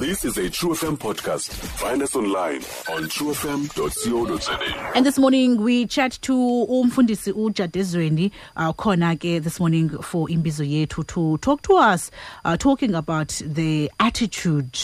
This is a True FM podcast. Find us online on truefm.co.za. And this morning we chat to umfundisi uJadezweni uh, khona ke this morning for imbizo yethu to talk to us uh, talking about the attitude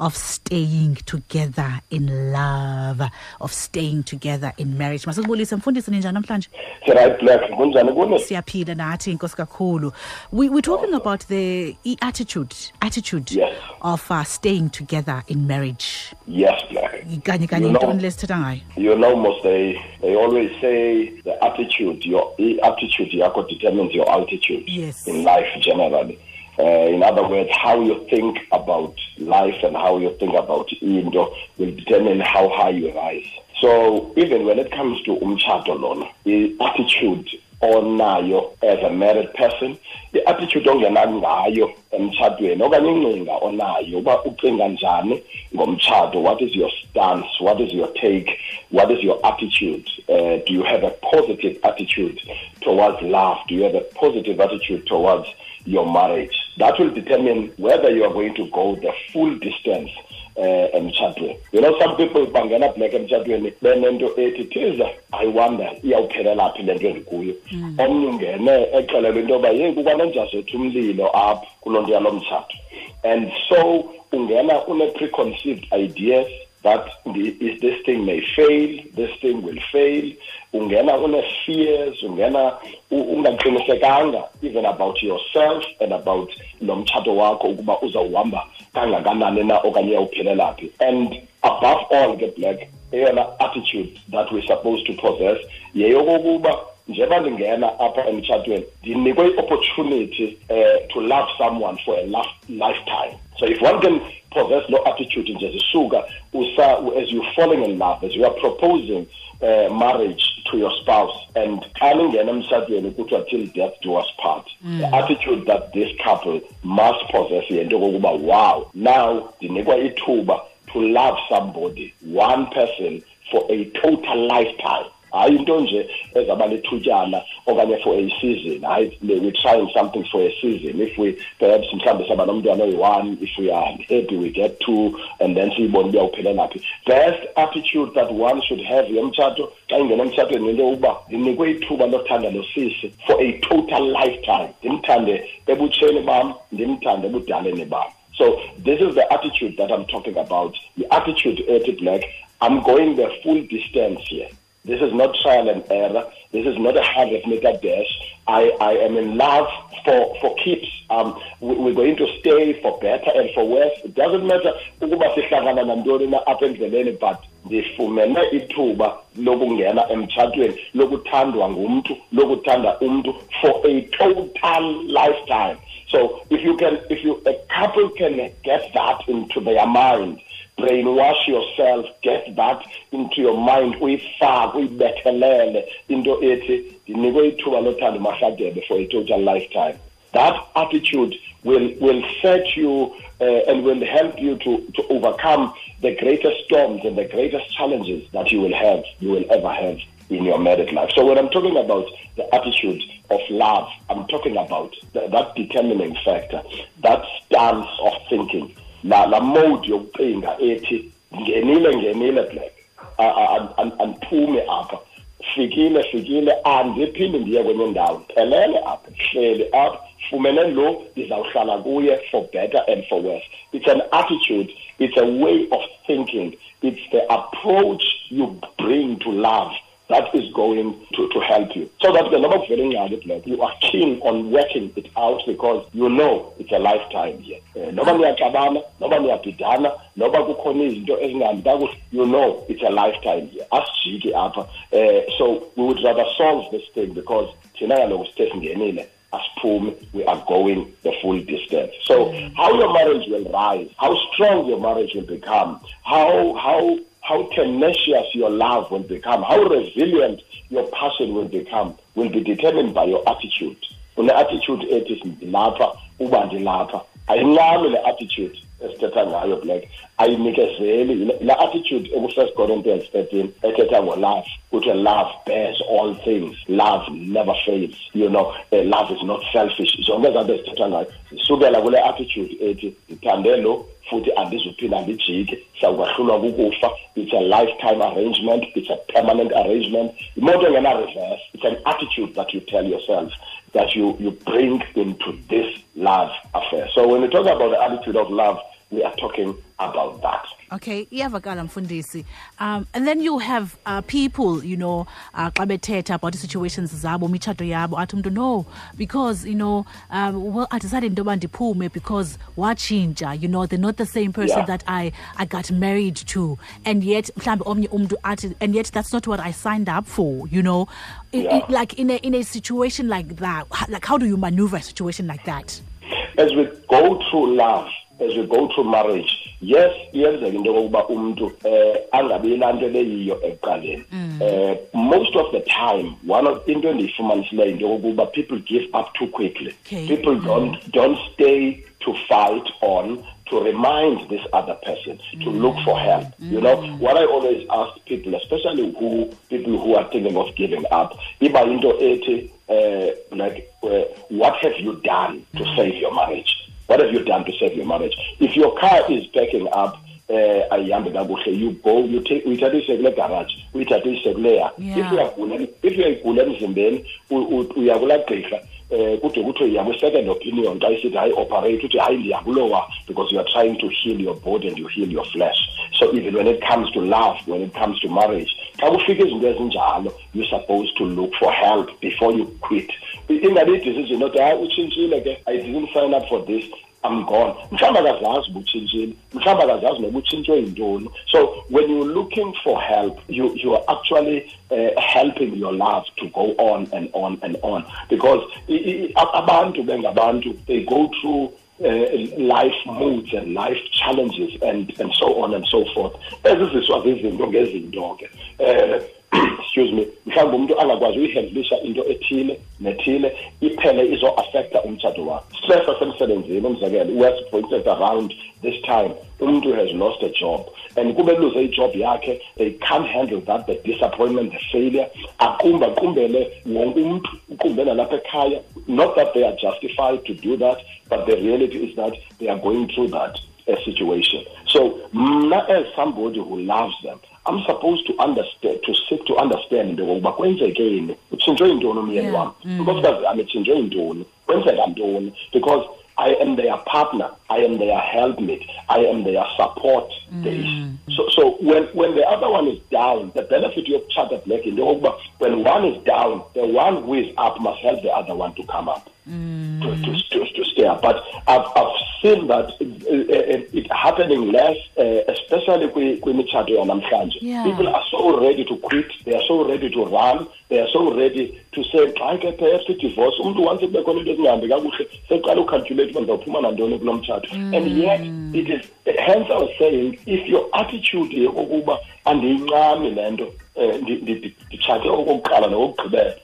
of staying together in love of staying together in marriage. Masibulise mfundisi ninjani namhlanje? right black kunjani kuni Siyaphila nathi inkosi kakhulu. We we're talking about the attitude attitude Yes. of uh, staying together in marriage. yes black Kanye kanye You know- intoni lesithetha ngayo? you know most they they always say the attitude your attitude yakho determines your altitude Yes. in life generally uh, in other words how you think about life and how you think about into will determine how high you rise so even when it comes to umchato lona the attitude on onayo as a married person the attitude ongena ngayo emtshatweni okanye ingcinga onayo uba ucinga njani ngomtshato what is your stance what is your take what is your attitude uh, do you have a positive attitude towards love? Do you have a positive attitude towards your marriage? That will determine whether you are going to go the full distance uh, emtshatweni you know some people bangena black emtshatweni benento ethi thiza i wonder iyawuphelela phi le nto endikuyo? Omnye ungene exelelwe into yoba yeyi kukwanenjazethu umlilo apha nto yalo mtshato and so ungena une-preconceived ideas that this thing may fail this thing will fail. Ungena une-fears ungena ungaqinisekanga even about yourself and about lo mtshato wakho ukuba uzawuhamba kangakanani na okanye uyawuphelela phi. And above all ke black eyona attitude that we're supposed to possess yeyokokuba njengoba ndingena apha emtshatweni ndinikwe i-opportunity uh, to love someone for a lif- lifetime. So if one can possess no attitude nje zisuka as you're falling in love as you are proposing uh, marriage to your spouse and xa ningena emtshatweni kuthiwa till death do us part the attitude that this couple must possess yento yokokuba wow now ndinikwa ithuba to love somebody one person for a total lifetime hayi into nje ezaba lithutyana okanye for a season hayi we're trying something for a season if we perhaps mhlawumbe saba nomntwana oyi-one if we are happy we get two and then siyibone uba uphelela phi best attitude that one should have yomtshato xa ingena emtshatweni into yokuba ndinikwe ithuba lothanda for a total lifetime ndimthande ebutsheni bam ndimthande ebudaleni bam so this is the attitude that I'm talking about. The attitude, ethi black. I'm going the full distance here. This is not trial and error. This is not a hundred meter dash. I, I am in love for, for keeps. Um, we, we're going to stay for better and for worse. It doesn't matter ukuba sihlangana nantoni na apha endleleni but ndifumene ithuba lokungena emtshatweni lokuthandwa ngumntu lokuthanda umntu for a total lifetime so if you can, if you a couple can get that into their mind, brainwash yourself, get that into your mind, we uyifake uyibethelele into ethi ndinikwe ithuba lothanda umahlagebe for a total lifetime. That attitude will will set you uh, and will help you to to overcome the greatest storms and the greatest challenges that you will have, you will ever have in your married life. So when I'm talking about the attitude of love, I'm talking about th- that determining factor, that stance of thinking, la, la mode yokucinga ethi ngenile ngenile black. Andiphume apha. Fikile fikile andiphinde ndiye kwenye ndawo. Phelele apha hleli apha. Fumene lo ndizawuhlala kuye for better and for worse. It's an attitude. It's a way of thinking. It's the approach you bring to love that is going to, to help you. So that the number very black, you are keen on working it out because you know it's a lifetime here. Noba niyaxabana, noba niyabhidana, noba kukhona izinto ezingahambi kakuhle, you know it's a lifetime here. Asijike apha. Eh, so we would rather solve this thing because thina kaloku sithe singenile asiphume we are going the full distance so how your marriage will rise how strong your marriage will become how how how tenacious your love will become, how resilient your passion will become, will be determined by your attitude. une-attitude ethi ndilapha uba ndilapha ayincami le attitude esithetha ngayo black ayinikezeli la attitude eku-first corinthians 13 ethetha ngo-love kuthiwa love bears all things love never fails you know uh, love is not selfish. Zonke ezanto ezithetha ngayo zisukela kule attitude ethi ndithande lo futhi andizuphinda ndijike. Sawukwahlulwa kukufa it's a lifetime arrangement it's a permanent arrangement. Imoto engena-reverse it's an attitude that you tell yourself that you, you bring into this love so when we talk about the attitude of love we are talking about that. Okay, iyavakala mfundisi. Um and then you have uh, people, you know, uh, xa bethetha about situations zabo, mitshato yabo, athi umuntu no because you know, um well I decided into ndiphume because watshintsha, you know, they're not the same person Yeah. that I I got married to and yet mhlambe omnye umuntu athi and yet that's not what I signed up for, you know. Yeah. like in a in a situation like that, like how do you maneuver a situation like that? As we go through love as we go through marriage yes iyenzeka into yokokuba umntu eh angabi laa nto leyiyo ekuqaleni. Eh most of the time one of into endiyifumanisileyo into yokokuba people give up too quickly. Okay. people don't don't stay to fight on to remind this other person to look for help. You know what i always ask people especially who people who are thinking of giving up iba into ethi uh, like uh, what have you done to save your marriage? What have you done to save your marriage? If your car is backing up eh ayihambi kakuhle. You go you take uyithathise kule garage uyithathise kuleya if uyagula if uyayigula emzimbeni u- u- uya kulaa gqirha eh kude kuthiwe iya kwi-second opinion xa isithi hayi operate uthi hayi ndiya kulowa because you are trying to heal your body and you heal your flesh. So even when it comes to love when it comes to marriage xa kufika izinto ezinjalo you're supposed to look for help before you quit. Ingabi idecision othi hayi utshintshile ke i didn't sign up for this I'm gone. So when you're looking for help, you you are actually uh, helping your love to go on and on and on because abantu bengabantu they go through uh, life moods and life challenges and and so on and so forth. Eziziswa zizinto ngezinto ke. Excuse me mhlawumbe umuntu angakwazi uyihandlisha into ethile nethile iphele izo-affecta umtshato wakhe. Stress asemsebenzini umzekelo west for instance around this time. Umuntu has lost a job. And kube luze ijob yakhe they can't handle that the disappointment the failure. Aqumbe aqumbele wonke umntu uqumbela lapha ekhaya. Not that they are justified to do that but the reality is that they are going through that uh, situation. So mna as somebody who loves them I'm supposed to understand to seek to understand into yokokuba kwenzekeni utshintshwe yintoni umyeni Yeah. wam mm. unkosikazi yam itshintshwe yintoni kwenzeka ntoni because I am their partner. I am their helpmate. I am their support mm. base. So, so when, when the other one is down, the benefit of charter black in the over, when one is down, the one who is up must help the other one to come up. Mm. To, to, to, to stay up. But I've, I've seen that it, it happening less, uh, especially kwi- kwimitshato yanamhlanje. Yeah. People are so ready to quit. They are so ready to run. They are so ready to say, xa ke perhaps divorce umuntu once kube khona into ezingahambi kakuhle seqala ucalculate uba ndizawuphuma nantoni kulo mtshato and yet it is hence i was saying if your attitude yokokuba andiyincami le nto um nditshate okokuqala nokokugqibela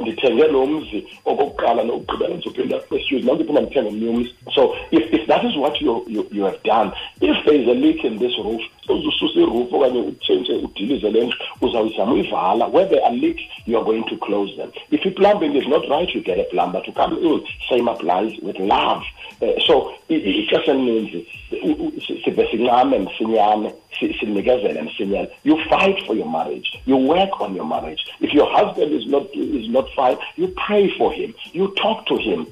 ndithenge lo mzi okokuqala nokugqibela ndizophinda excuse nam ndiphinda ndithenge omnye umzi so if, if that is what you, you, you have done if there is a leak in this roof uzususa iroof okanye utshentshe udilize le ndlu uzawuzama uyivala where there are leaks you are going to close them if i-plumbing is not right you get a plumber to come in same applies with love uh, so ixesha elininzi sive sincame msinyane you fight for your marriage. You work on your marriage. If your husband is not is not fine you pray for him. You talk to him.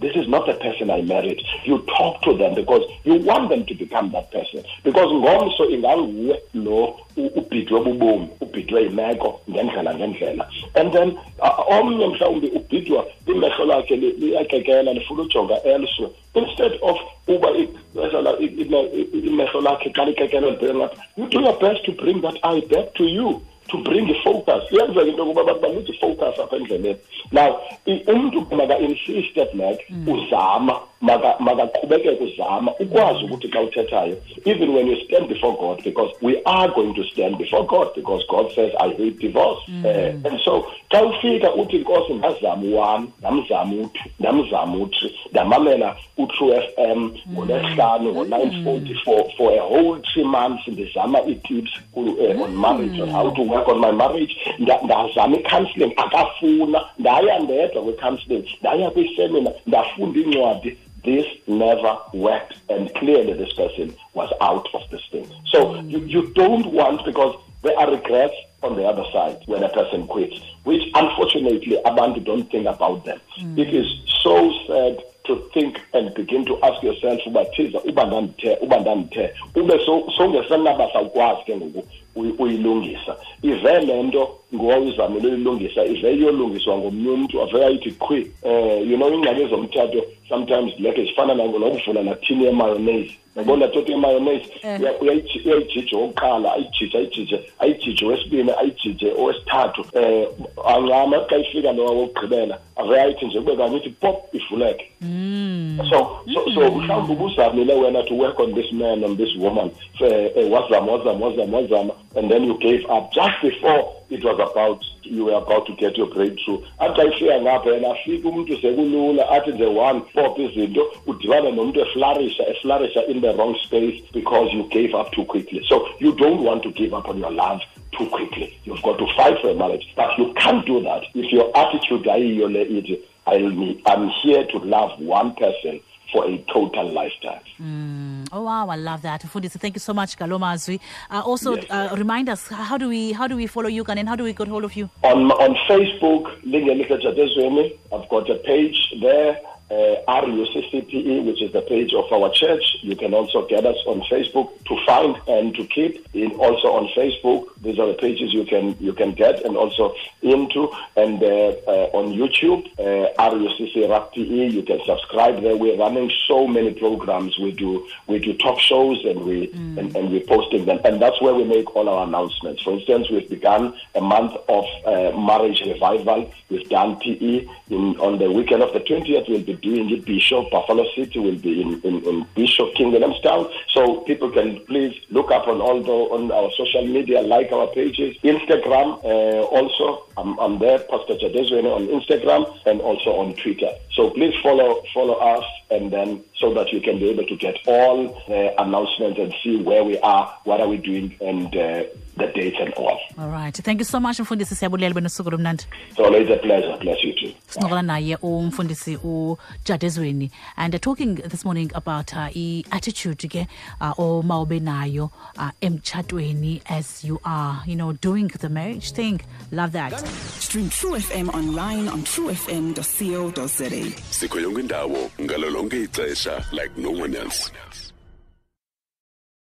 This is not the person i married. You talk to them because you want them to become that person. Because ngomso inganguwe lo ubhidwe bubomi ubhidwe yimeko ngendlela ngendlela. And then uh, omnye mhlawumbi ubhidwa imehlo lakhe li- liyakekela lifuna ujonga elsewhere. Instead of uba you do your best to bring that eye back to you to bring i-focus iyenzeka into yokuba abantu baluthi i-focus now umntu maka-insiste black uzama. maka- makaqhubekeke uzama ukwazi ukuthi xa uthethayo even when you stand before god because we are going to stand before god because god says i hate divorce. Eh, and so xa ufika uthi nkosi ndazama u-one ndamzama u-two ndamzama u-three ndamamela u-true f m ngolwesihlanu ngo-nine forty for, for a whole three months ndizama ii-tips eh, on marriage on how to work on my marriage. Nda- ndazama i-counselling akafuna ndaya ndedwa kwi-counselling ndaya kwisemina ndafunda iincwadi this never worked and clearly this person was out of this thing. So mm. you, you don't want because there are regrets on the other side when a person quits, which unfortunately abantu don't think about them. Mm. It is so sad to think and begin to ask yourself uba thiza uba ndandithe uba ndandithe ube so- sowungesenabasa ukwazi ke ngoku uyilungisa. Ive le nto ngowawuzamele uyilungisa ive iyolungiswa ngomnye umntu ave ayithi qhwi um you know iingxaki zomthatho sometimes like zifana nokuvula nathini yemayonnaise yabona tota yemayonnaise uya- uyayiji- uyayijija owokuqala ayijije ayijije ayijije owesibini ayijije owesithathu um ancama xa ifika lowa wokugqibela ave ayithi nje kube kanye ithi pop ivuleke. So so so mhlawumbi ubuzamile wena to work on this man on this woman. Wazama wazama wazama wazama and then you gave up just before it was about you were about to get your breakthrough. Xa ifika ngapha yena afike umntu sekulula athi nje one pop izinto udibane nomuntu eflarisha eflarisha in the wrong space because you gave up too quickly. So you don't want to give up on your love too quickly. You've got to fight for a marriage but you can't do that. If your attitude I'll I'm here to love one person for a total lifetime. Oh wow, I love that. Mfundisi, thank you so much, Galomazwi. Uh, also, Yes. uh, remind us how do we how do we follow you, and how do we get hold of you? On on Facebook, I've got a page there, uh, RUCCPE, which is the page of our church. You can also get us on Facebook to find and to keep. In also on Facebook, these are the pages you can you can get and also into. And uh, uh, on YouTube, uh, you can subscribe there. We're running so many programs. We do we do talk shows and we and, and we're posting them, and that's where we make all our announcements. For instance, we've begun a month of uh, marriage revival. We've done PE in on the weekend of the 20th. We'll be it. Bishop Buffalo City will be in, in, in Bishop King Williamstown. So people can please look up on all the on our social media, like our pages, Instagram. Uh, also, I'm, I'm there, Pastor Jadezweni on Instagram and also on Twitter. So please follow follow us, and then so that you can be able to get all the announcements and see where we are, what are we doing, and uh, the dates and all. All right. Thank you so much, Mfundisi. Siyabulela benosuku lomnandi. So it's a pleasure. Bless you too. sincokola naye umfundisi ujadezweni and uh, talking this morning about uh, i-attitude ke uh, nayo uh, emtshatweni as you are you know doing the marriage thing love that Stream True FM online on truefm.co.za. sikho yonke indawo ixesha like no one else